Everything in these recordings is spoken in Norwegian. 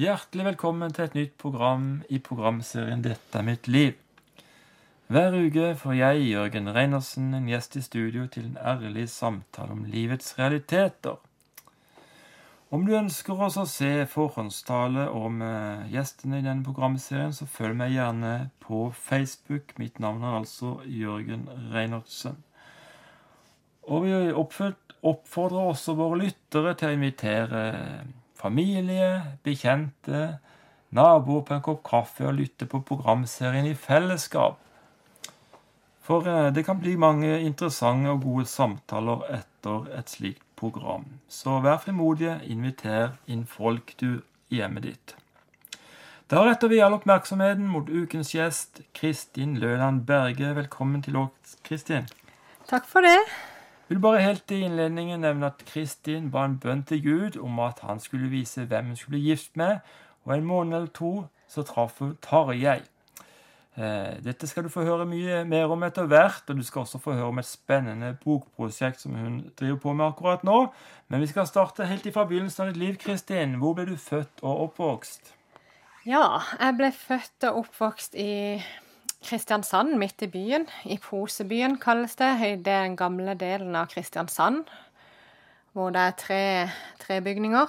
Hjertelig velkommen til et nytt program i programserien 'Dette er mitt liv'. Hver uke får jeg, Jørgen Reinersen, en gjest i studio til en ærlig samtale om livets realiteter. Om du ønsker også å se forhåndstale om eh, gjestene i denne programserien, så følg meg gjerne på Facebook. Mitt navn er altså Jørgen Reinertsen. Og vi oppfordrer også våre lyttere til å invitere familie, bekjente, naboer på en kopp kaffe og lytte på programserien i fellesskap. For eh, det kan bli mange interessante og gode samtaler etter et slikt program. Så vær frimodige, inviter inn folk du i hjemmet ditt. Da retter vi all oppmerksomheten mot ukens gjest, Kristin Løland Berge. Velkommen til oss, Kristin. Takk for det. Vil bare helt i innledningen nevne at Kristin ba en bønn til Gud om at han skulle vise hvem hun skulle bli gift med, og en måned eller to så traff hun Tarjei. Eh, Dette skal du få høre mye mer om etter hvert, og du skal også få høre om et spennende bokprosjekt som hun driver på med akkurat nå. Men vi skal starte helt fra begynnelsen av ditt liv, Kristin. Hvor ble du født og oppvokst? Ja, jeg ble født og oppvokst i Kristiansand, midt i byen. I Posebyen kalles det. Det er den gamle delen av Kristiansand, hvor det er tre, tre bygninger.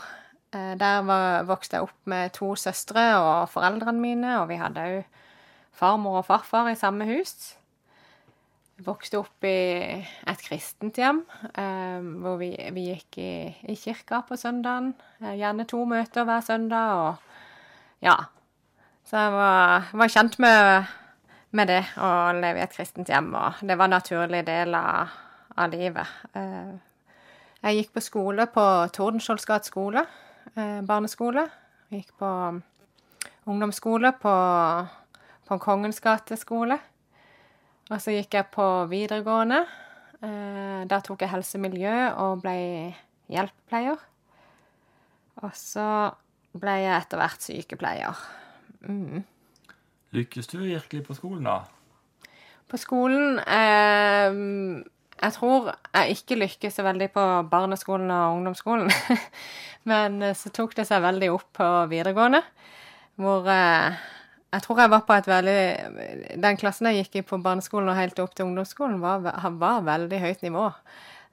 Eh, Der vokste jeg opp med to søstre og foreldrene mine, og vi hadde òg farmor og farfar i samme hus. Jeg vokste opp i et kristent hjem, eh, hvor vi, vi gikk i, i kirka på søndagen. Eh, Gjerne to møter hver søndag, og ja. Så jeg var, var kjent med, med det å leve i et kristent hjem, og det var en naturlig del av, av livet. Eh, Jeg gikk på skole på Tordenskiolds gate skole, eh, barneskole. Jeg gikk på ungdomsskole på, på Kongens gate skole. Og så gikk jeg på videregående. Da tok jeg helse og og ble hjelpepleier. Og så ble jeg etter hvert sykepleier. Mm. Lykkes du virkelig på skolen, da? På skolen eh, Jeg tror jeg ikke lykkes så veldig på barneskolen og ungdomsskolen. Men eh, så tok det seg veldig opp på videregående, hvor eh, jeg tror jeg var på et veldig Den klassen jeg gikk i på barneskolen og helt opp til ungdomsskolen, var, var veldig høyt nivå.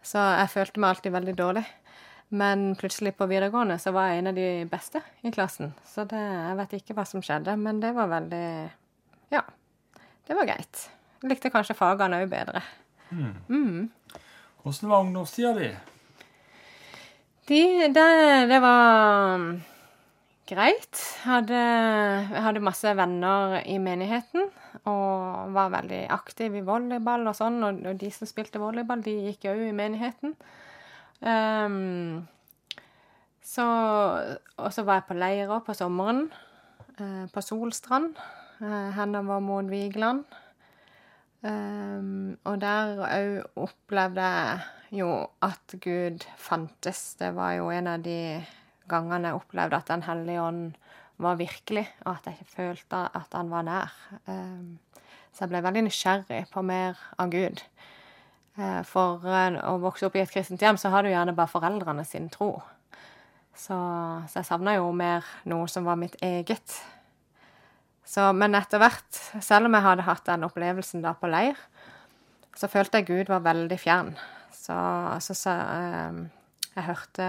Så jeg følte meg alltid veldig dårlig. Men plutselig på videregående så var jeg en av de beste i klassen. Så det, jeg vet ikke hva som skjedde, men det var veldig Ja, det var greit. Jeg likte kanskje fagene òg bedre. hvordan var ungdomstida di? De, det, det var um, greit. Hadde, jeg hadde masse venner i menigheten og var veldig aktiv i volleyball og sånn. Og, og de som spilte volleyball, de gikk òg i menigheten. Ehm, så Og så var jeg på leira på sommeren. uh, på Solstrand. Uh, var mot Vigeland. Um, og der òg opplevde jeg jo at Gud fantes. Det var jo en av de gangene jeg opplevde at Den hellige ånd var virkelig, og at jeg ikke følte at han var nær. Um, så jeg ble veldig nysgjerrig på mer av Gud. Eh, For eh, å vokse opp i et kristent hjem, så har du gjerne bare foreldrene sin tro. Så, så jeg savna jo mer noe som var mitt eget. Så, men etter hvert, selv om jeg hadde hatt den opplevelsen da på leir, så følte jeg Gud var veldig fjern. Så, så, så eh, jeg hørte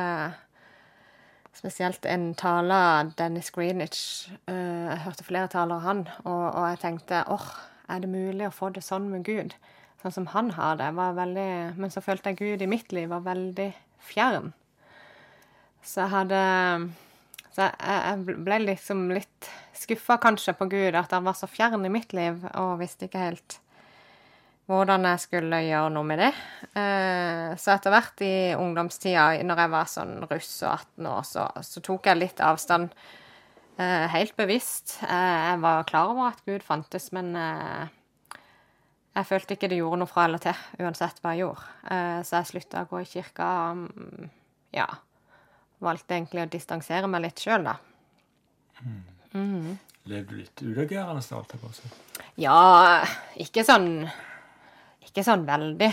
spesielt en tale av Dennis Greenwich. Jeg hørte flere taler av han, og, og jeg tenkte åh, er det mulig å få det sånn med Gud? Sånn som han har det. Var veldig, men så følte jeg Gud i mitt liv var veldig fjern. Så jeg hadde Så jeg, ble liksom litt skuffa kanskje på Gud, at han var så fjern i mitt liv, og visste ikke helt hvordan jeg skulle gjøre noe med det. Eh, Så etter hvert i ungdomstida, når jeg var sånn russ og 18 år, så, så tok jeg litt avstand. eh, Helt bevisst. Eh, Jeg var klar over at Gud fantes, men jeg følte ikke det gjorde noe fra eller til, uansett hva jeg gjorde. Eh, Så jeg slutta å gå i kirka. mm, Ja. Valgte egentlig å distansere meg litt sjøl, da. Levde du litt utagerende, holdt jeg på å? Ja, ikke sånn Ikke sånn veldig,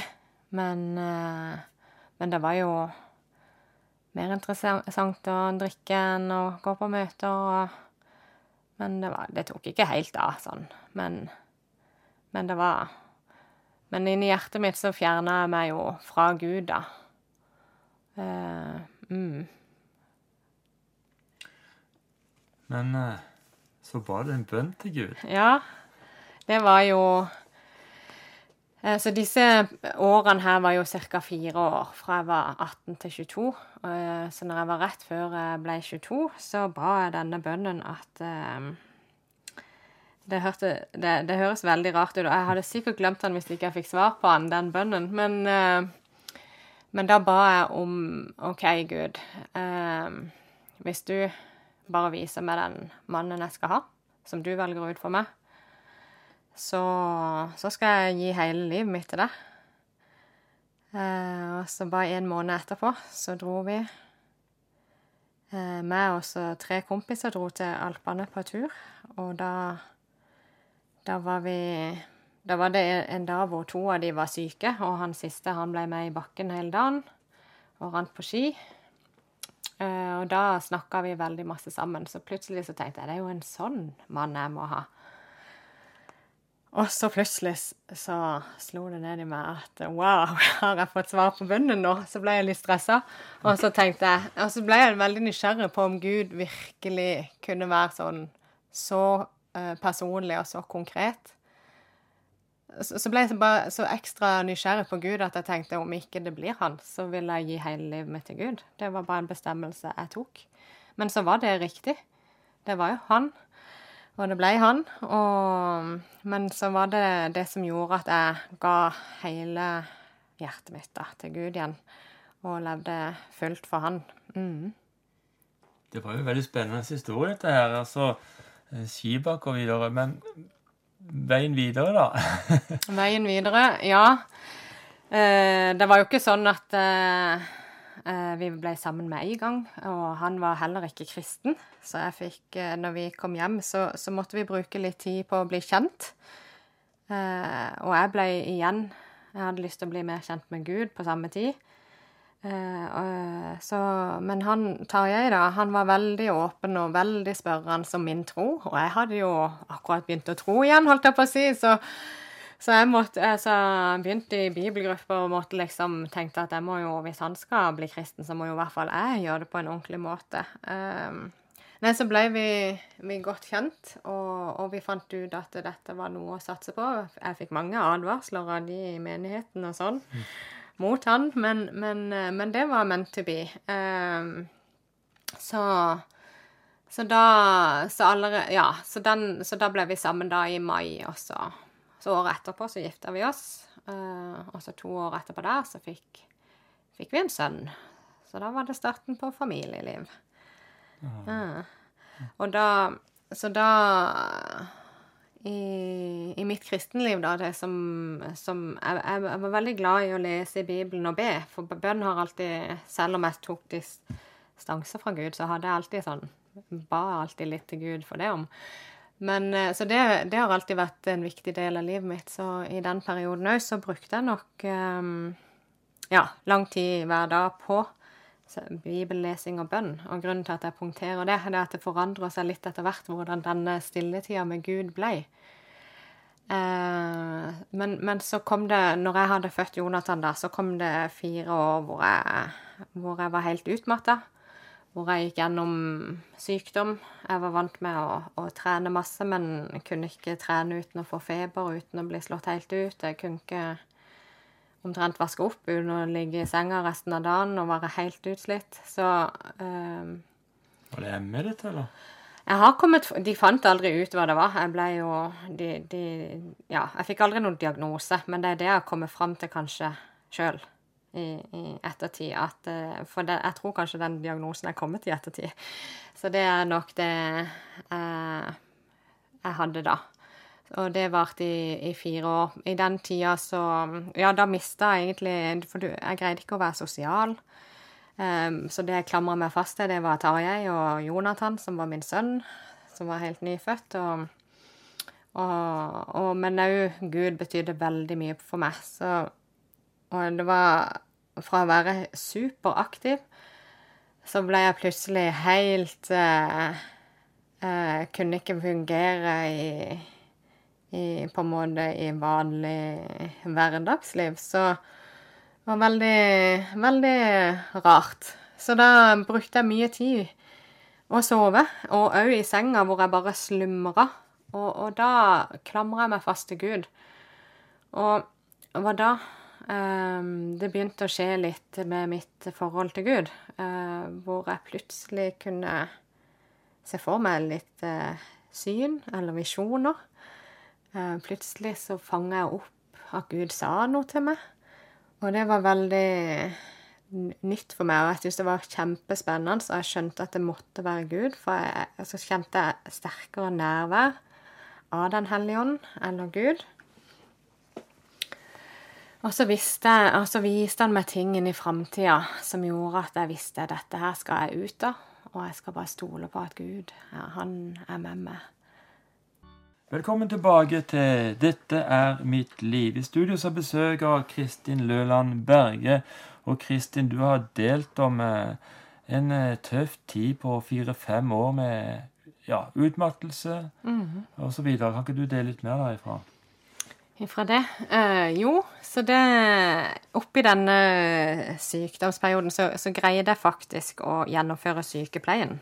men eh, Men det var jo mer interessant å drikke enn å gå på møter. Og, men det, var, det tok ikke helt av sånn. Men, men det var Men inni hjertet mitt så fjerna jeg meg jo fra Gud, da. Uh, mm. Men uh, så ba du en bønn til Gud? Ja. Det var jo Eh, så disse årene her var jo ca. fire år, fra jeg var 18 til 22. Eh, så når jeg var rett før jeg ble 22, så ba jeg denne bønnen at det, hørte, det, det, høres veldig rart ut, og jeg hadde sikkert glemt den hvis ikke jeg fikk svar på den, den bønnen. Men, uh, men da ba jeg om OK, Gud, um, hvis du bare viser meg den mannen jeg skal ha, som du velger ut for meg, så, så, skal jeg gi hele livet mitt til deg. Eh, og så bare en måned etterpå så dro vi. Eh, meg og tre kompiser dro til Alpene på tur, og da Da var vi Da var det en dag hvor to av de var syke, og han siste han ble med i bakken hele dagen og rant på ski. Uh, og da snakka vi veldig masse sammen, så plutselig så tenkte jeg det er jo en sånn mann jeg må ha. Og så plutselig så slo det ned i meg at wow, har jeg fått svar på bønnen nå? Så ble jeg litt stressa. Og så tenkte jeg, og så ble jeg veldig nysgjerrig på om Gud virkelig kunne være sånn så personlig og så konkret. Så, så ble jeg bare så ekstra nysgjerrig på Gud at jeg tenkte om ikke det blir han, så vil jeg gi hele livet mitt til Gud. Det var bare en bestemmelse jeg tok. Men så var det riktig. Det var jo han. Og det ble han. Og, men så var det det som gjorde at jeg ga hele hjertet mitt da, til Gud igjen. Og levde fullt for han. Mm. Det var jo en veldig spennende historie, dette her. Altså, eh, skibakk og videre. Men veien videre, da? veien videre, ja. Eh, det var jo ikke sånn at eh, vi ble sammen med en gang, og han var heller ikke kristen. Så jeg fikk, når vi kom hjem, så, så måtte vi bruke litt tid på å bli kjent. Eh, og jeg ble igjen Jeg hadde lyst til å bli mer kjent med Gud på samme tid. Så, men han Tarjei, da, han var veldig åpen og veldig spørrende som min tro. Og jeg hadde jo akkurat begynt å tro igjen, holdt jeg på å si. så så jeg måtte, altså, begynte i bibelgrupper og måtte liksom tenkte at jeg må jo, hvis han skal bli kristen, så må jo i hvert fall jeg gjøre det på en ordentlig måte. Um, nei, så ble vi, vi godt kjent, og, og, vi fant ut at dette var noe å satse på. Jeg fikk mange advarsler av de i menigheten og sånn mm. Mot han, men, men, men, det var meant to be. Um, så så da så, allerede, ja, så, den, så da ble vi sammen da i mai, og så så året etterpå så gifta vi oss. Uh, og så to år etterpå der så fikk, fikk, vi en sønn. Så da var det starten på familieliv. Uh. Og da Så da i, i, mitt kristenliv, da, det som, som jeg, jeg, var veldig glad i å lese i Bibelen og be. For bønn har alltid Selv om jeg tok distanse fra Gud, så hadde jeg alltid sånn Ba alltid litt til Gud for det om. Men, eh, så det, det, har alltid vært en viktig del av livet mitt. Så i den perioden òg så brukte jeg nok um, ja, lang tid hver dag på bibellesing og bønn. Og grunnen til at jeg punkterer det, er at det forandrer seg litt etter hvert hvordan denne stilletida med Gud ble. Eh, men, men, så kom det, når jeg hadde født Jonathan, da, så kom det fire år hvor jeg, hvor jeg var helt utmatta hvor jeg gikk gjennom sykdom. Jeg var vant med å, å, trene masse, men kunne ikke trene uten å få feber, uten å bli slått helt ut. Jeg kunne ikke omtrent vaske opp uten å ligge i senga resten av dagen og være helt utslitt. Så um, Var det ME ditt, eller? Jeg har kommet, De fant aldri ut hva det var. Jeg ble jo de, de, Ja, jeg fikk aldri noen diagnose, men det er det jeg har kommet fram til kanskje sjøl i, i ettertid. At, eh, for det, jeg tror kanskje den diagnosen er kommet i ettertid. Så det er nok det eh, jeg hadde da. Og det varte i, i, fire år. I den tida så Ja, da mista jeg egentlig For jeg greide ikke å være sosial. Um, så det jeg klamra meg fast til, det var Tarjei og Jonathan, som var min sønn, som var helt nyfødt. Og, og, og men òg Gud betydde veldig mye for meg. Så, og det var fra å være superaktiv så ble jeg plutselig helt eh, eh, Kunne ikke fungere i, i På en måte i vanlig hverdagsliv. Så det var veldig, veldig rart. Så da brukte jeg mye tid å sove, og òg i senga hvor jeg bare slumra. Og, og da klamra jeg meg fast til Gud. Og det var da um, det begynte å skje litt med mitt forhold til Gud. Uh, hvor jeg plutselig kunne se for meg litt uh, syn eller visjoner. Uh, plutselig så fanga jeg opp at Gud sa noe til meg. Og det var veldig nytt for meg, og jeg syntes det var kjempespennende. Så jeg skjønte at det måtte være Gud, for jeg, så kjente jeg sterkere nærvær av Den hellige ånd, eller Gud. Og så, visste og så viste han meg ting inn i framtida som gjorde at jeg visste at dette her skal jeg ut av. Og jeg skal bare stole på at Gud, han er med meg. Velkommen tilbake til Dette er mitt liv. I studio så besøker Kristin Løland Berge. Og Kristin, du har delt om eh, en eh, tøff tid på fire-fem år med ja, utmattelse mm -hmm. osv. Kan ikke du dele litt mer derifra? Ifra det? Eh, jo, så det Oppi denne sykdomsperioden så, så greide jeg faktisk å gjennomføre sykepleien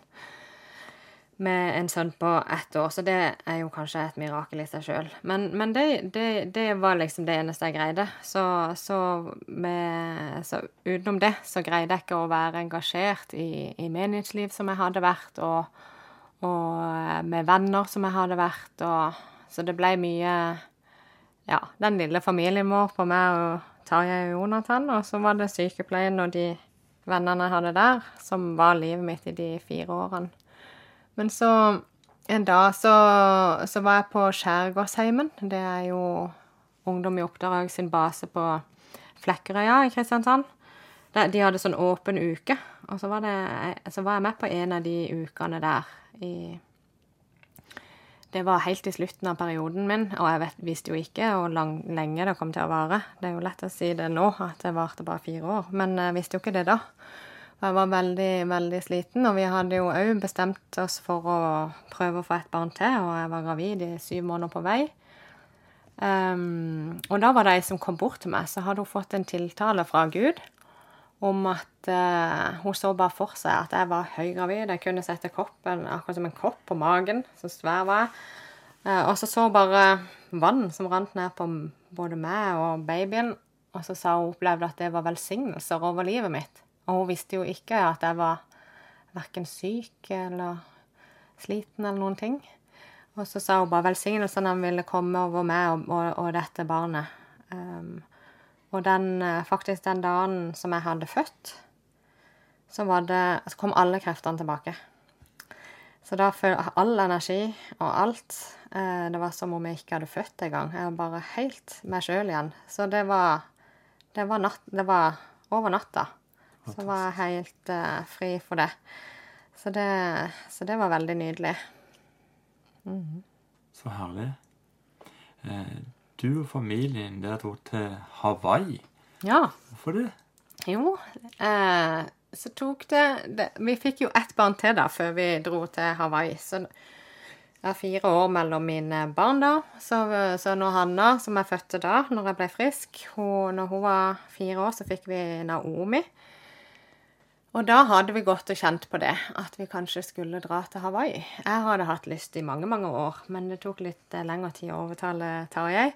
med en sønn på ett år, så det er jo kanskje et mirakel i seg sjøl. Men, men det, det, det, var liksom det eneste jeg greide. Så, så, med, så, utenom det så greide jeg ikke å være engasjert i, i menighetsliv som jeg hadde vært, og, og med venner som jeg hadde vært, og Så det ble mye Ja, den lille familien vår på meg og Tarjei og Jonathan, og så var det sykepleien og de vennene jeg hadde der, som var livet mitt i de fire årene. Men så en dag så, så var jeg på Skjærgårdsheimen. Det er jo Ungdom i oppdrag sin base på Flekkerøya i Kristiansand. De hadde sånn åpen uke, og så var, det, så var jeg med på en av de ukene der i det var helt i slutten av perioden min, og jeg vet, visste jo ikke hvor lenge det kom til å vare. Det er jo lett å si det nå, at det varte bare fire år, men jeg visste jo ikke det da. Jeg var veldig, veldig sliten, og vi hadde jo òg bestemt oss for å prøve å få et barn til, og jeg var gravid i syv måneder på vei. Um, og da var det ei som kom bort til meg, så hadde hun fått en tiltale fra Gud om at uh, hun så bare for seg at jeg var høygravid. Jeg kunne sette koppen akkurat som en kopp på magen. Så svær var jeg. Uh, og så så bare vann som rant ned på både meg og babyen. Og så sa hun opplevde at det var velsignelser over livet mitt. Og hun visste jo ikke at jeg var verken syk eller sliten eller noen ting. Og så sa hun bare velsignelsene han ville komme over meg og, og, og dette barnet. Um, og den, eh, faktisk den dagen som jeg hadde født, så, det, så kom alle kreftene tilbake. Så da følte jeg all energi og alt eh, Det var som om jeg ikke hadde født engang. Jeg var bare helt meg sjøl igjen. Så det var, det var, natt, det var over natta. Så var helt uh, fri for det. Så, det. så, det. var veldig nydelig. Mm. Så herlig. Eh, du og familien der dro til Hawaii. Ja. Hvorfor det? Jo, eh, så tok det, det, Vi fikk jo ett barn til da før vi dro til Hawaii. Så jeg er fire år mellom mine barn da. Så, så når Hanna, som jeg fødte da, når jeg ble frisk hun, Når hun var fire år, så fikk vi Naomi. Og da hadde vi gått og kjent på det, at vi kanskje skulle dra til Hawaii. Jeg hadde hatt lyst i mange, mange år, men det tok litt eh, lengre tid å overtale Tarjei.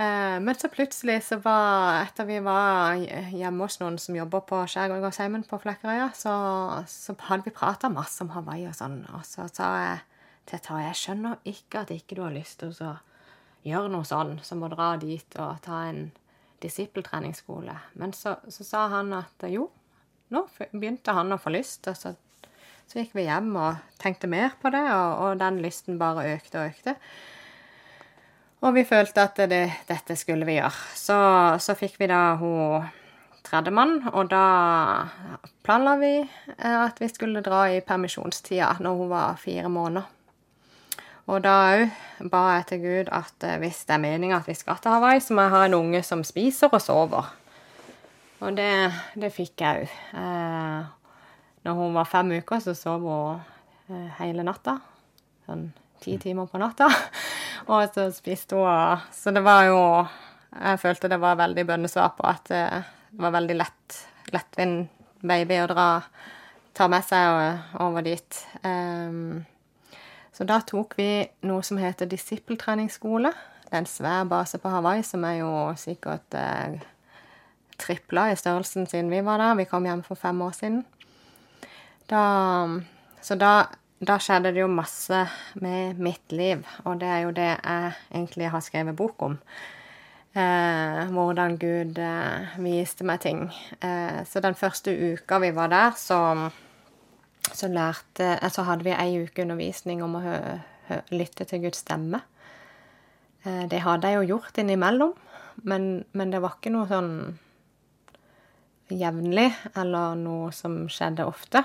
Eh, men så plutselig, så var, etter vi var hjemme hos noen som jobber på Skjærgårdsheimen på Flekkerøya, så, så hadde vi prata masse om Hawaii og sånn. Og så sa jeg til Tarjei jeg skjønner ikke at ikke du har lyst til å gjøre noe sånn som å dra dit og ta en disippeltreningsskole. Men så, så sa han at jo, nå begynte han å få lyst. Og så, så gikk vi hjem og tenkte mer på det, og, og den lysten bare økte og økte. Og vi følte at det, dette skulle vi gjøre. Så, så fikk vi da hun tredjemann, og da planla vi eh, at vi skulle dra i permisjonstida når hun var fire måneder. Og da òg ba jeg til Gud at eh, hvis det er meninga at vi skal til Hawaii, så må jeg ha en unge som spiser og sover. Og det, det fikk jeg òg. Eh, når hun var fem uker, så sov hun eh, hele natta. Sånn ti timer på natta. og så spiste hun Så det var jo Jeg følte det var veldig bønnesvar på at eh, det var veldig lett, lettvint baby å dra ta med seg over dit. Um, så da tok vi noe som heter disippeltreningsskole. Det er en svær base på Hawaii som er jo sikkert eh, tripla i størrelsen siden vi var der. Vi kom hjem for fem år siden. Da, så da, da, skjedde det jo masse med mitt liv, og det er jo det jeg egentlig har skrevet bok om. Eh, hvordan Gud eh, viste meg ting. Eh, så den første uka vi var der, så, så, lærte, eh, så hadde vi ei uke undervisning om å hø, hø, lytte til Guds stemme. Eh, det hadde jeg jo gjort innimellom, men, men det var ikke noe sånn jevnlig eller noe som skjedde ofte.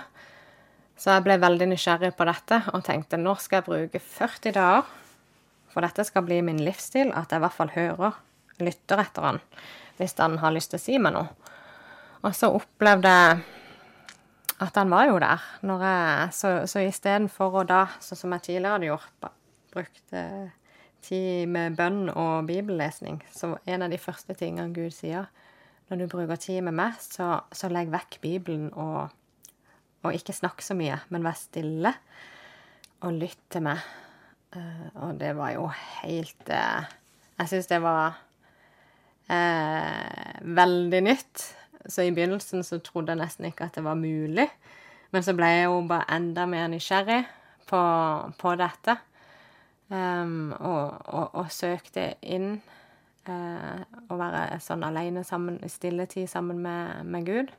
Så jeg ble veldig nysgjerrig på dette og tenkte nå skal jeg bruke 40 dager, for dette skal bli min livsstil, at jeg i hvert fall hører, lytter etter han hvis han har lyst til å si meg noe. Og så opplevde jeg at han var jo der. Jeg, så så istedenfor å da, sånn som jeg tidligere hadde gjort, brukte tid med bønn og bibellesning, så en av de første tingene Gud sier når du bruker tid med meg, så, så legg vekk Bibelen og, og ikke snakk så mye, men vær stille og lytt til meg. Uh, og det var jo helt uh, Jeg syns det var uh, veldig nytt. Så i begynnelsen så trodde jeg nesten ikke at det var mulig. Men så ble jeg jo bare enda mer nysgjerrig på, på dette. Um, og, og, og, søkte inn å være sånn alene sammen, i stilletid sammen med, med, Gud.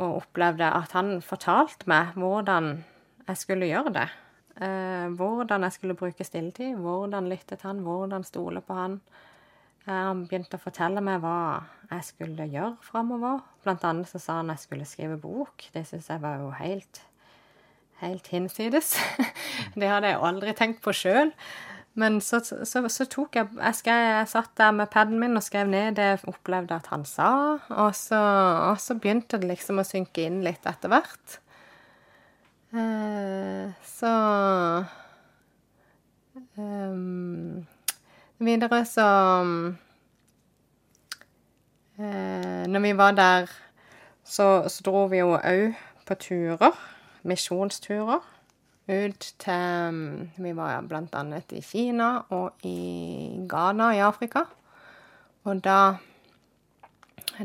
Og opplevde at han fortalte meg hvordan jeg skulle gjøre det. Eh, hvordan jeg skulle bruke stilletid, hvordan lyttet han, hvordan stole på han. Eh, han begynte å fortelle meg hva jeg skulle gjøre framover. Blant annet så sa han jeg skulle skrive bok. Det syns jeg var jo helt helt hinsides. det hadde jeg aldri tenkt på sjøl. Men så, så, så, tok jeg jeg, skrev, jeg satt der med paden min og skrev ned det jeg opplevde at han sa. Og så, og så begynte det liksom å synke inn litt etter hvert. Eh, så um, Videre så eh, Når vi var der, så, så dro vi jo òg på turer misjonsturer ut til Vi var annet i Kina og i Ghana i Afrika. Og da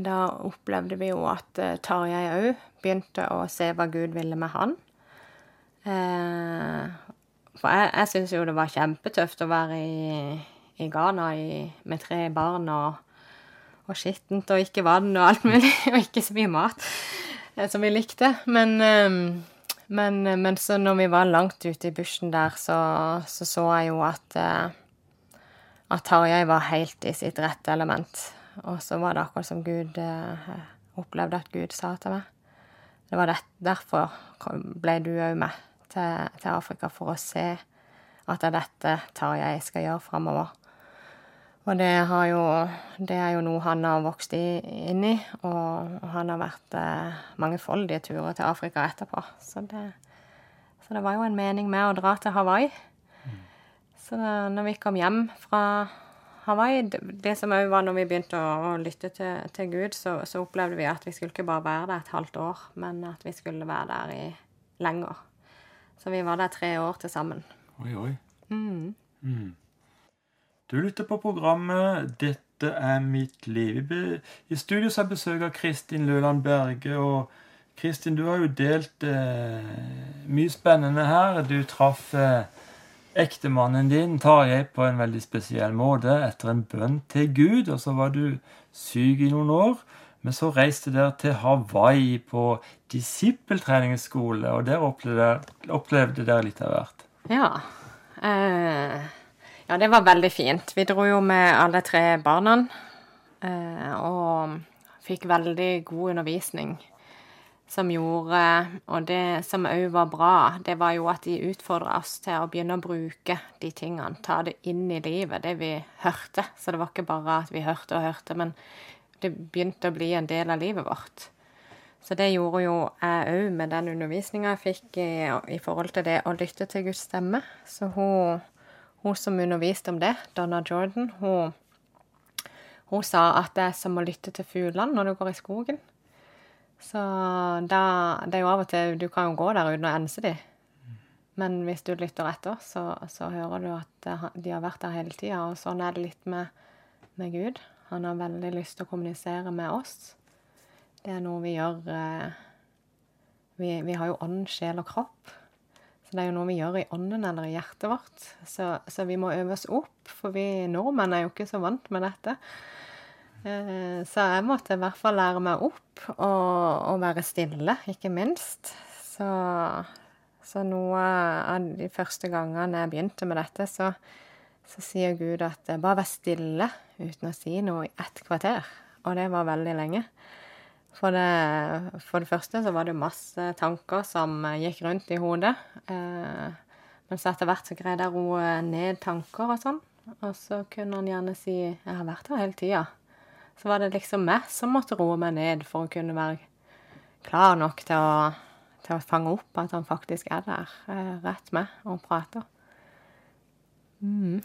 da opplevde vi jo at uh, Tarjei òg begynte å se hva Gud ville med han. Uh, for jeg, jeg syns jo det var kjempetøft å være i, i Ghana i, med tre barn og, og skittent og ikke vann og alt mulig, og ikke så mye mat uh, som vi likte. Men men, men, så når vi var langt ute i bushen der, så så, så jeg jo at eh, at Tarjei var helt i sitt rette element. Og så var det akkurat som Gud eh, opplevde at Gud sa til meg. Det var det, derfor ble du òg med til, til, Afrika, for å se at det er dette Tarjei skal gjøre framover. Og det, jo, det, er jo noe han har vokst inn i, og han har vært eh, mangefoldige turer til Afrika etterpå. Så det, så det, var jo en mening med å dra til Hawaii. Mm. Så da når vi kom hjem fra Hawaii Det, det som òg var når vi begynte å, å lytte til, til Gud, så, så, opplevde vi at vi skulle ikke bare være der et halvt år, men at vi skulle være der i lenger. Så vi var der tre år til sammen. Oi, oi. Mm. Mm. Du lytter på programmet 'Dette er mitt liv'. I studio har jeg besøk av Kristin Løland Berge. Og Kristin, du har jo delt eh, mye spennende her. Du traff eh, ektemannen din, Tarjei, på en veldig spesiell måte etter en bønn til Gud. Og så var du syk i noen år. Men så reiste dere til Hawaii på disippeltreningsskole, og der opplevde, opplevde dere litt av hvert. Ja. Eh ja, det var veldig fint. Vi dro jo med alle tre barna. Eh, og fikk veldig god undervisning som gjorde Og det som òg var bra, det var jo at de utfordra oss til å begynne å bruke de tingene. Ta det inn i livet, det vi hørte. Så det var ikke bare at vi hørte og hørte, men det begynte å bli en del av livet vårt. Så det gjorde jo jeg òg med den undervisninga jeg fikk i, i, forhold til det å lytte til Guds stemme. Så hun, hun som underviste om det, Donna Jordan, hun, hun sa at det er som å lytte til fuglene når du går i skogen. Så da Det er jo av og til Du kan jo gå der uten å ense dem. Men hvis du lytter etter, så, så hører du at de har vært der hele tida. Og sånn er det litt med, med Gud. Han har veldig lyst til å kommunisere med oss. Det er noe vi gjør eh, vi, vi, har jo ånd, sjel og kropp. Det er jo noe vi gjør i ånden eller i hjertet vårt. Så, så vi må øve oss opp, for vi nordmenn er jo ikke så vant med dette. Eh, så jeg måtte i hvert fall lære meg opp og, være stille, ikke minst. Så, så, noe av de første gangene jeg begynte med dette, så, så sier Gud at bare vær stille uten å si noe i ett kvarter. Og det var veldig lenge. For det, for det, første så var det masse tanker som gikk rundt i hodet. Eh, men så etter hvert så greide jeg å roe ned tanker og sånn. Og så kunne han gjerne si 'Jeg har vært her hele tida'. Så var det liksom meg som måtte roe meg ned for å kunne være klar nok til å, til å fange opp at han faktisk er der eh, rett med og prater. Mm.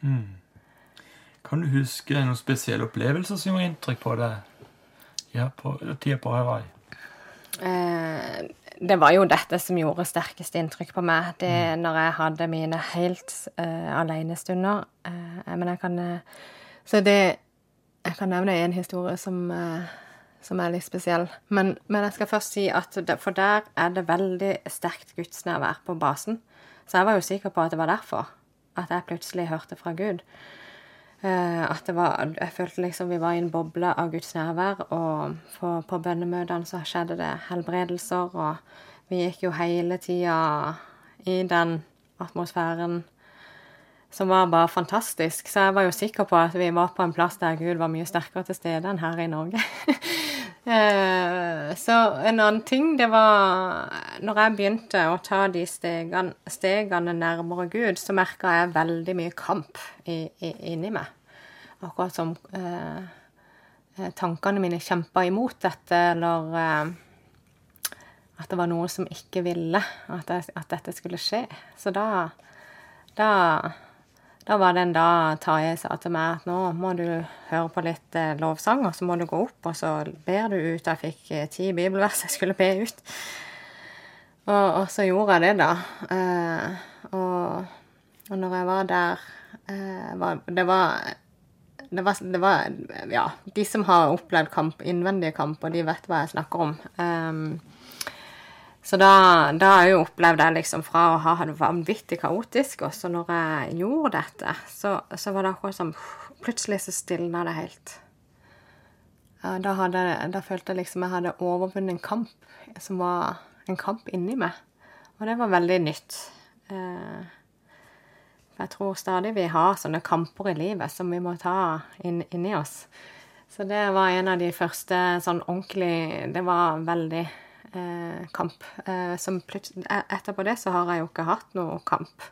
Mm. Kan du huske noen spesielle opplevelser som gjorde inntrykk på deg? Ja, på tida på Hawaii? Eh, det var jo dette som gjorde sterkest inntrykk på meg. Det mm. når jeg hadde mine helt uh, alenestunder. Uh, men jeg kan uh, Så det Jeg kan nevne en historie som, uh, som er litt spesiell. Men, men, jeg skal først si at det, For der er det veldig sterkt gudsnærvær på basen. Så jeg var jo sikker på at det var derfor at jeg plutselig hørte fra Gud. Eh, at det var Jeg følte liksom vi var i en boble av Guds nærvær, og på, på bønnemøtene så skjedde det helbredelser, og vi gikk jo hele tida i den atmosfæren som var bare fantastisk. Så jeg var jo sikker på at vi var på en plass der Gud var mye sterkere til stede enn her i Norge. Eh, så en annen ting, det var Når jeg begynte å ta de stegene, stegene nærmere Gud, så merka jeg veldig mye kamp i, i, inni meg. Akkurat som eh, eh tankene mine kjempa imot dette, eller eh, at det var noe som ikke ville at, jeg, at dette skulle skje. Så da, da da var det en dag Tarjei sa til meg at nå må du høre på litt eh, lovsang, og så må du gå opp, og så ber du ut. Jeg fikk eh, ti bibelvers jeg skulle be ut. Og, og så gjorde jeg det, da. Eh, og, og når jeg var der eh, var, det, var, det, var, det var Ja, de som har opplevd kamp, innvendige kamper, de vet hva jeg snakker om. Um, så da, da har jeg jo opplevd det liksom fra å ha det vanvittig kaotisk, og så når jeg gjorde dette, så, så var det akkurat som Plutselig så stilna det helt. Da, hadde, da, følte jeg liksom jeg hadde overvunnet en kamp som var en kamp inni meg. Og det var veldig nytt. Eh, jeg tror stadig vi har sånne kamper i livet som vi må ta inn, inni oss. Så det var en av de første sånn ordentlig Det var veldig eh, kamp. Eh, som e-, etterpå det så har jeg jo ikke hatt noe kamp.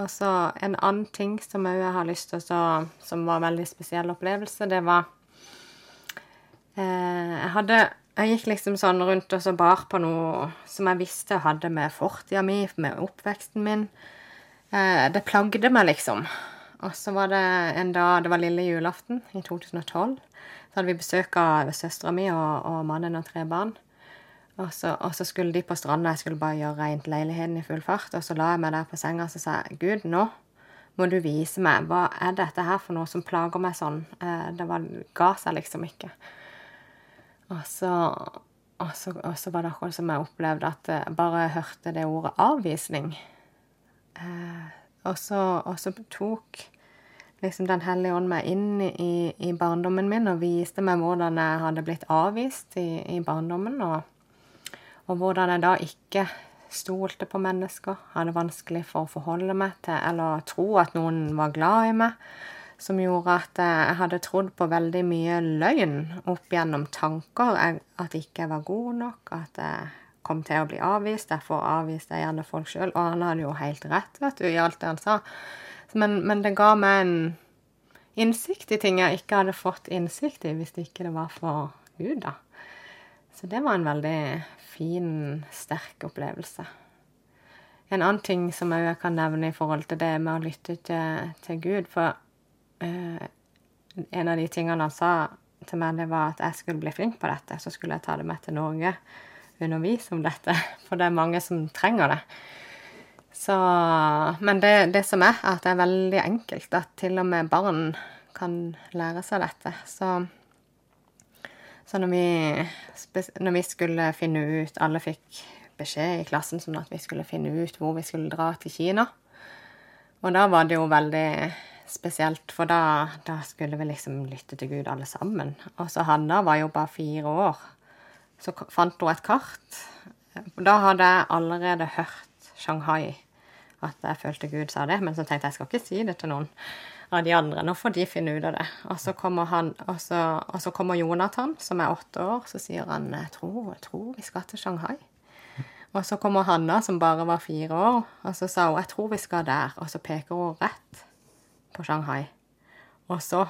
Og så en annen ting som jeg har lyst til å Som var en veldig spesiell opplevelse, det var eh, Jeg hadde jeg gikk liksom sånn rundt og så bar på noe som jeg visste hadde med fortida mi, med oppveksten min. Eh, det plagde meg, liksom. Og så var det en dag Det var lille julaften i 2012. Så hadde vi besøk av søstera mi og, og mannen og tre barn. Og så, og så, skulle de på stranda, jeg skulle bare gjøre rent leiligheten i full fart. Og så la jeg meg der på senga og så sa jeg, Gud, nå må du vise meg. Hva er dette her for noe som plager meg sånn? Eh, det var, ga seg liksom ikke. Og så, og, så, og så, var det akkurat som jeg opplevde at jeg bare hørte det ordet avvisning. Eh, og, så, tok liksom Den hellige ånd meg inn i, i, barndommen min og viste meg hvordan jeg hadde blitt avvist i, i barndommen. og og hvordan jeg da ikke stolte på mennesker, hadde vanskelig for å forholde meg til eller tro at noen var glad i meg, som gjorde at jeg hadde trodd på veldig mye løgn opp gjennom tanker. At ikke jeg var god nok, at jeg kom til å bli avvist. Derfor avviste jeg gjerne folk sjøl. Og han hadde jo helt rett vet du, i alt det han sa. Men, men, det ga meg en innsikt i ting jeg ikke hadde fått innsikt i hvis det ikke var for Gud, da. Så det var en veldig fin, sterk opplevelse. En annen ting som jeg kan nevne i forhold til det med å lytte til, til Gud For eh, en av de tingene han sa til meg, det var at jeg skulle bli flink på dette. Så skulle jeg ta det med til Norge, undervise om dette. For det er mange som trenger det. Så, men det, det som er, at det er veldig enkelt. At til og med barn kan lære seg dette. Så, så når, vi, når vi skulle finne ut Alle fikk beskjed i klassen sånn at vi skulle finne ut hvor vi skulle dra til Kina. Og da var det jo veldig spesielt, for da, da skulle vi liksom lytte til Gud alle sammen. Og så Hanna var jo bare fire år. Så fant hun et kart. Da hadde jeg allerede hørt Shanghai, at jeg følte Gud sa det. Men så tenkte jeg jeg skal ikke si det til noen av de andre. Nå får de finne ut av det. Og så kommer, han, og så, og så kommer Jonathan, som er åtte år, så sier han jeg tror, tror vi skal til Shanghai. Og så kommer Hanna, som bare var fire år, og så sa hun 'jeg tror vi skal der', og så peker hun rett på Shanghai. Og så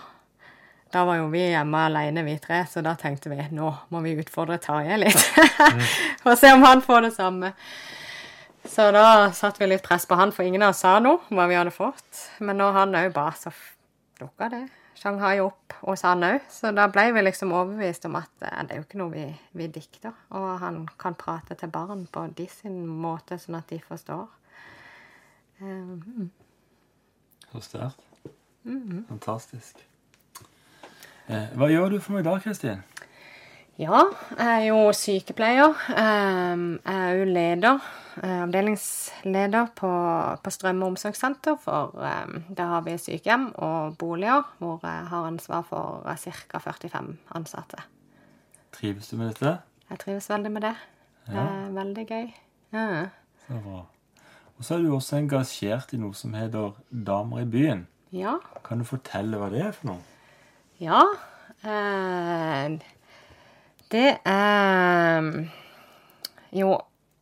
Da var jo vi hjemme alene, vi tre, så da tenkte vi nå må vi utfordre Tarjei litt. og se om han får det samme. Så da satte vi litt press på han, for ingen av oss sa noe hva vi hadde fått. Men når han òg ba, så dukka det Shanghai opp hos han òg. Så da ble vi liksom overbevist om at eh, det er jo ikke noe vi, vi dikter. Og han kan prate til barn på de sin måte, sånn at de forstår. Um, Så sterkt. Mm. Fantastisk. Eh, hva gjør du for meg i dag, Kristin? Ja, jeg er jo sykepleier. Jeg er òg leder. Eh, avdelingsleder på, på Strømme omsorgssenter. For der har vi sykehjem og boliger hvor jeg har ansvar for ca. 45 ansatte. Trives du med dette? Jeg trives veldig med det. Det er veldig gøy. Ja. Så bra. Og så er du også engasjert i noe som heter Damer i byen. Ja. Kan du fortelle hva det er for noe? Ja. Eh, det er Jo,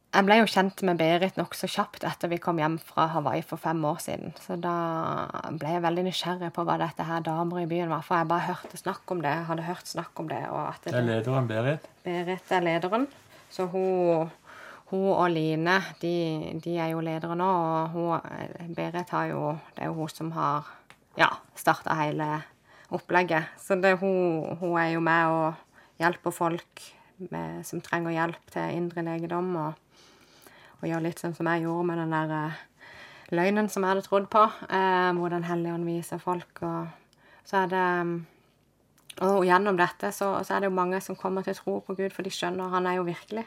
jeg ble jo kjent med Berit nokså kjapt etter vi kom hjem fra Hawaii for fem år siden. Så da ble jeg veldig nysgjerrig på hva dette her damer i byen var. For jeg bare hørte snakk om det. Hadde hørt snakk om det. det, det er lederen Berit? Berit er lederen. Så hun, hun og Line, de, de, er jo ledere nå. Og hun, Berit har jo Det er jo hun som har ja, starta hele opplegget. Så det, hun, hun er jo med og hjelper folk med, som trenger hjelp til indre legedom, og, og gjør litt sånn som jeg gjorde med den der uh, løgnen som jeg hadde trodd på, eh, hvor Den hellige ånd viser folk. Og så er det um, Og gjennom dette så, så, er det jo mange som kommer til å tro på Gud, for de skjønner han er jo virkelig.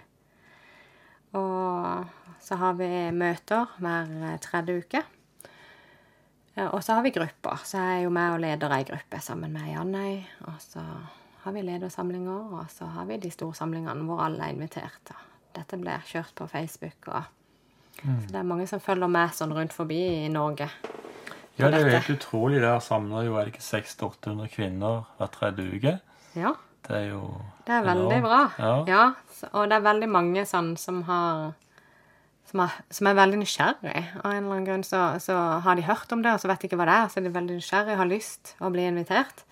Og så har vi møter hver tredje uke. Og så har vi grupper. Så jeg er jo med og leder ei gruppe sammen med Janøy. Og så har vi ledersamlinger, og så har vi de store samlingene hvor alle er invitert. Dette blir kjørt på Facebook. og mm. Så det er mange som følger med sånn rundt forbi i Norge. Ja, det er jo helt utrolig. Der samler jo er det ikke 600-800 kvinner hver tredje uke. Ja. Det er jo Det er veldig bra. Ja. ja. Og det er veldig mange sånn som har som er, som er, veldig nysgjerrig. Av en eller annen grunn så, så, har de hørt om det, og så vet de ikke hva det er. Så er de veldig nysgjerrig, har lyst å bli invitert.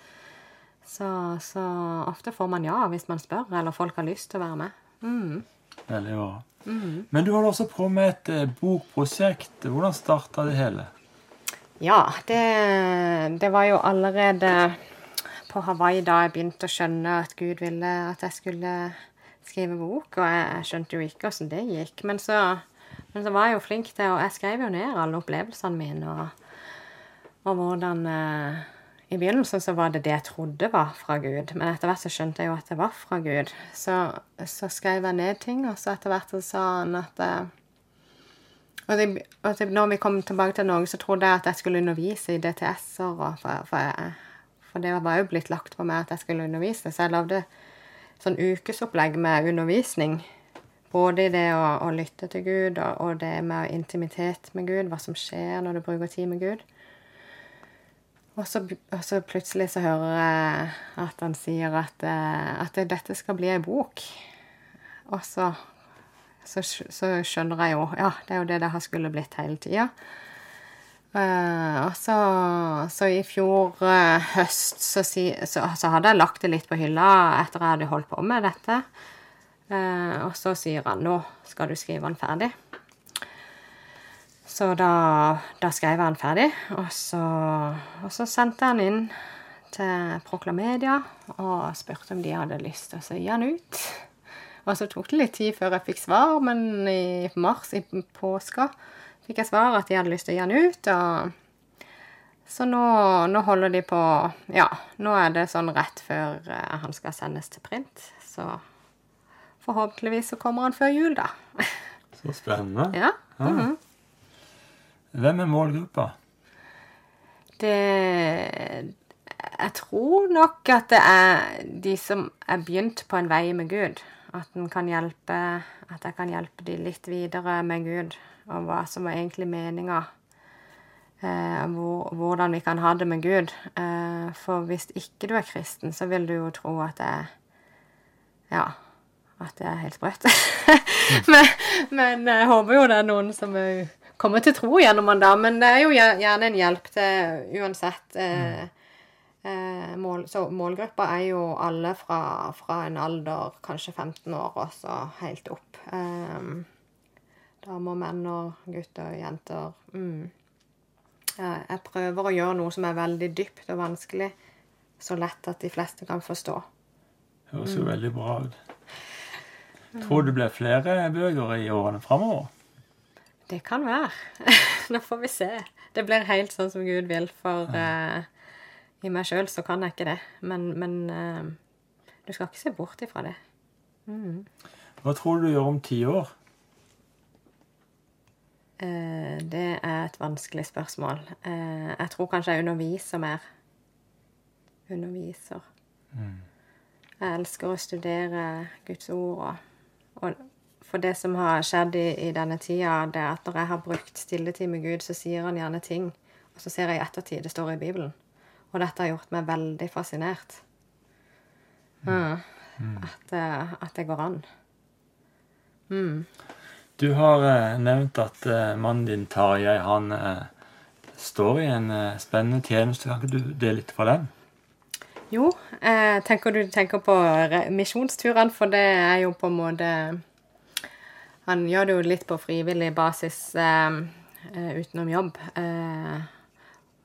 Så, så, ofte får man ja hvis man spør, eller folk har lyst til å være med. Mm. Veldig bra. Mm. Men du holder også på med et eh, bokprosjekt. Hvordan starta det hele? Ja, det, det, var jo allerede på Hawaii da jeg begynte å skjønne at Gud ville at jeg skulle skrive bok. Og jeg skjønte jo ikke åssen det gikk. Men så, men så, var jeg jo flink til Og jeg skrev jo ned alle opplevelsene mine og, og hvordan eh, i begynnelsen så var det det jeg trodde var fra Gud, men etter hvert så skjønte jeg jo at det var fra Gud. Så, så skrev jeg ned ting, og så etter hvert så sa han at eh, og, det, og det, når vi kom tilbake til Norge, så trodde jeg at jeg skulle undervise i DTS-er. For, for, for, det var jo blitt lagt på meg at jeg skulle undervise. Så jeg lagde sånn ukesopplegg med undervisning. Både i det å, å lytte til Gud og, og det med intimitet med Gud, hva som skjer når du bruker tid med Gud. Og så, og så, plutselig så hører jeg at han sier at, eh, at dette skal bli ei bok. Og så, så, så, skjønner jeg jo Ja, det er jo det det har skulle blitt hele tida. Eh, og så, så, i fjor uh, høst så, si, så, hadde jeg lagt det litt på hylla etter jeg hadde holdt på med dette. Eh, og så sier han nå skal du skrive den ferdig. Så da, da skrev han ferdig, og så, og så sendte han inn til Proklamedia og spurte om de hadde lyst til å gi han ut. Og så tok det litt tid før jeg fikk svar, men i mars, i påska, fikk jeg svar at de hadde lyst til å gi han ut. Og så nå, nå holder de på Ja, nå er det sånn rett før eh, han skal sendes til print. Så forhåpentligvis så kommer han før jul, da. Så spennende. Ja. mhm. Hvem er målgruppa? Det Jeg tror nok at det er de som er begynt på en vei med Gud. At kan hjelpe At jeg kan hjelpe de litt videre med Gud, og hva som er egentlig meninga. Eh, hvor, hvordan vi kan ha det med Gud. Eh, for hvis ikke du er kristen, så vil du jo tro at det er Ja, at det er helt sprøtt. men, men jeg håper jo det er noen som er kommer til tro gjennom han da, men det er jo gjerne en hjelp til uansett. Eh, eh, mål, så målgruppa er jo alle fra, fra, en alder kanskje 15 år og så helt opp. Eh, damer, menn og gutter og jenter. Mm. Jeg prøver å gjøre noe som er veldig dypt og vanskelig, så lett at de fleste kan forstå. Høres jo mm. veldig bra ut. Tror du det blir flere bøker i årene framover? Det kan være. Nå får vi se. Det blir helt sånn som Gud vil, for uh, i meg sjøl så kan jeg ikke det. Men, men uh, du skal ikke se bort ifra det. Mm. Hva tror du du gjør om ti år? Uh, det er et vanskelig spørsmål. jeg tror kanskje jeg underviser mer. Underviser. Mm. Jeg elsker å studere Guds ord og, og for det som har skjedd i, i, denne tida, det er at når jeg har brukt stilletid med Gud, så sier han gjerne ting. Og så ser jeg i ettertid det står i Bibelen. Og dette har gjort meg veldig fascinert. Mm. Mm. At, eh, at, det går an. Mm. Du har eh, nevnt at eh, mannen din, Tarjei, han eh, står i en eh, spennende tjeneste. Kan ikke du dele litt fra den? Jo, eh, tenker du tenker på misjonsturene, for det er jo på en måte han gjør det jo litt på frivillig basis eh, eh, utenom jobb. Eh,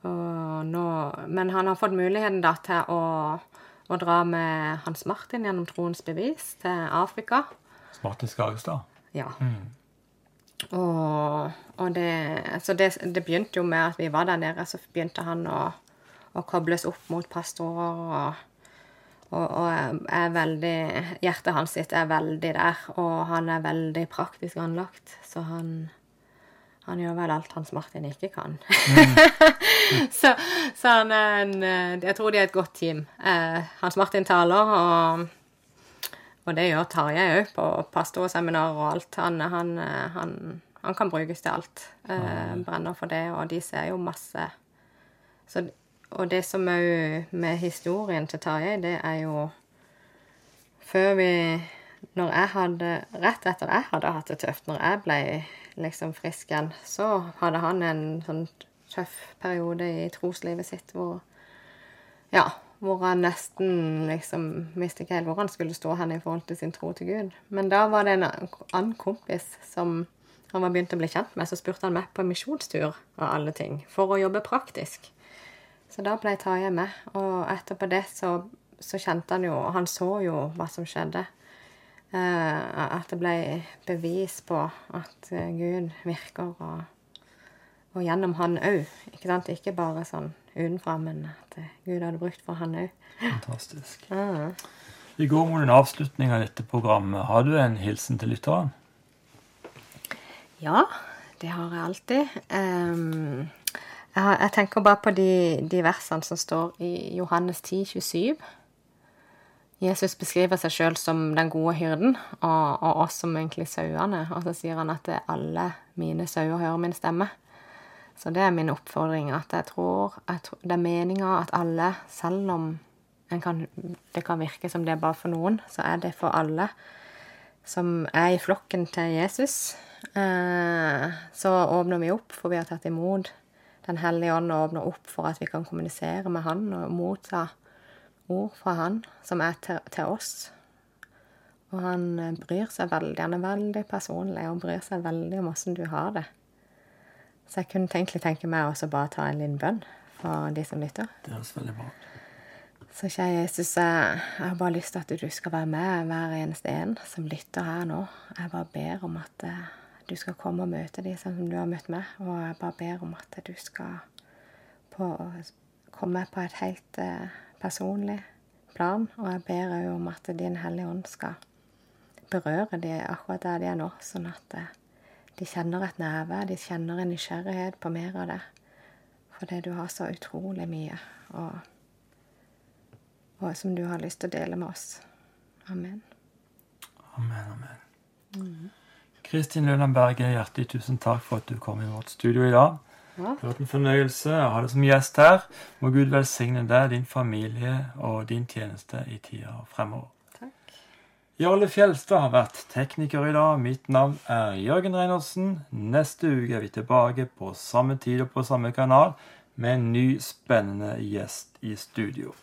nå, men han har fått muligheten da til å, å, dra med Hans Martin gjennom Troens bevis til Afrika. Martin Skagestad? Ja. Mm. Og, og det, så det, det, begynte jo med at vi var der nede, så begynte han å, å kobles opp mot pastorer. og og, og er veldig Hjertet hans sitt er veldig der, og han er veldig praktisk anlagt. Så han, han gjør vel alt Hans Martin ikke kan. Mm. så, så, han er en Jeg tror de er et godt team. Eh, Hans Martin taler, og, og det gjør Tarjei òg, på pastorseminarer og alt. Han, han, han, han, kan brukes til alt. Eh, brenner for det, og de ser jo masse. Så og det som òg med historien til Tarjei, det er jo Før vi Når jeg hadde Rett etter jeg hadde hatt det tøft, når jeg ble liksom frisk igjen, så hadde han en sånn tøff periode i troslivet sitt hvor Ja, hvor han nesten liksom visste ikke helt hvor han skulle stå hen i forhold til sin tro til Gud. Men da var det en annen kompis som han var begynt å bli kjent med, så spurte han meg på en misjonstur av alle ting, for å jobbe praktisk. Så da ble jeg tatt med. Og etterpå det så, så, kjente han jo Han så jo hva som skjedde. Eh, at det ble bevis på at uh, Gud virker, og, og gjennom han òg. Ikke sant? Ikke bare sånn utenfra, men at uh, Gud hadde brukt for han òg. Fantastisk. Uh. Vi går mot en avslutning av dette programmet. Har du en hilsen til lytteren? Ja, det har jeg alltid. Um, jeg tenker bare på de, de versene som står i Johannes 10, 27. Jesus beskriver seg sjøl som den gode hyrden, og, og, oss som egentlig sauene. Og så sier han at alle mine sauer hører min stemme. Så det er min oppfordring. At jeg tror, jeg tror det er meninga at alle, selv om kan, det kan virke som det er bare for noen, så er det for alle som er i flokken til Jesus. Eh, så åpner vi opp, for vi har tatt imot den hellige ånd åpner opp for at vi kan kommunisere med Han og motta ord fra Han som er til, til oss. Og han eh, bryr seg veldig. Han er veldig personlig og bryr seg veldig om åssen du har det. Så jeg kunne egentlig tenke meg også bare ta en liten bønn for de som lytter. Det høres veldig bra. Så kjære Jesus, jeg jeg har bare lyst til at du skal være med hver eneste en som lytter her nå. Jeg bare ber om at eh, du skal komme og møte dem sånn som du har møtt meg. Og jeg bare ber om at du skal på, komme på et helt eh, personlig plan. Og jeg ber òg om at Din Hellige Ånd skal berøre dem akkurat der de er nå, sånn at eh, de kjenner et nærvær, de kjenner en nysgjerrighet på mer av det. Fordi du har så utrolig mye. og og som du har lyst til å dele med oss. Amen. Amen, amen. Kristin Løland Berge, hjertelig tusen takk for at du kom i vårt studio i dag. Det har vært en fornøyelse å ha deg som gjest her. Må Gud velsigne deg, din familie og din tjeneste i tida fremover. Takk. Jarle Fjelstad har vært tekniker i dag. Mitt navn er Jørgen Reinersen. Neste uke er vi tilbake på samme tid og på samme kanal med en ny spennende gjest i studio.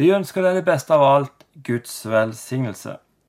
Vi ønsker deg det beste av alt Guds velsignelse.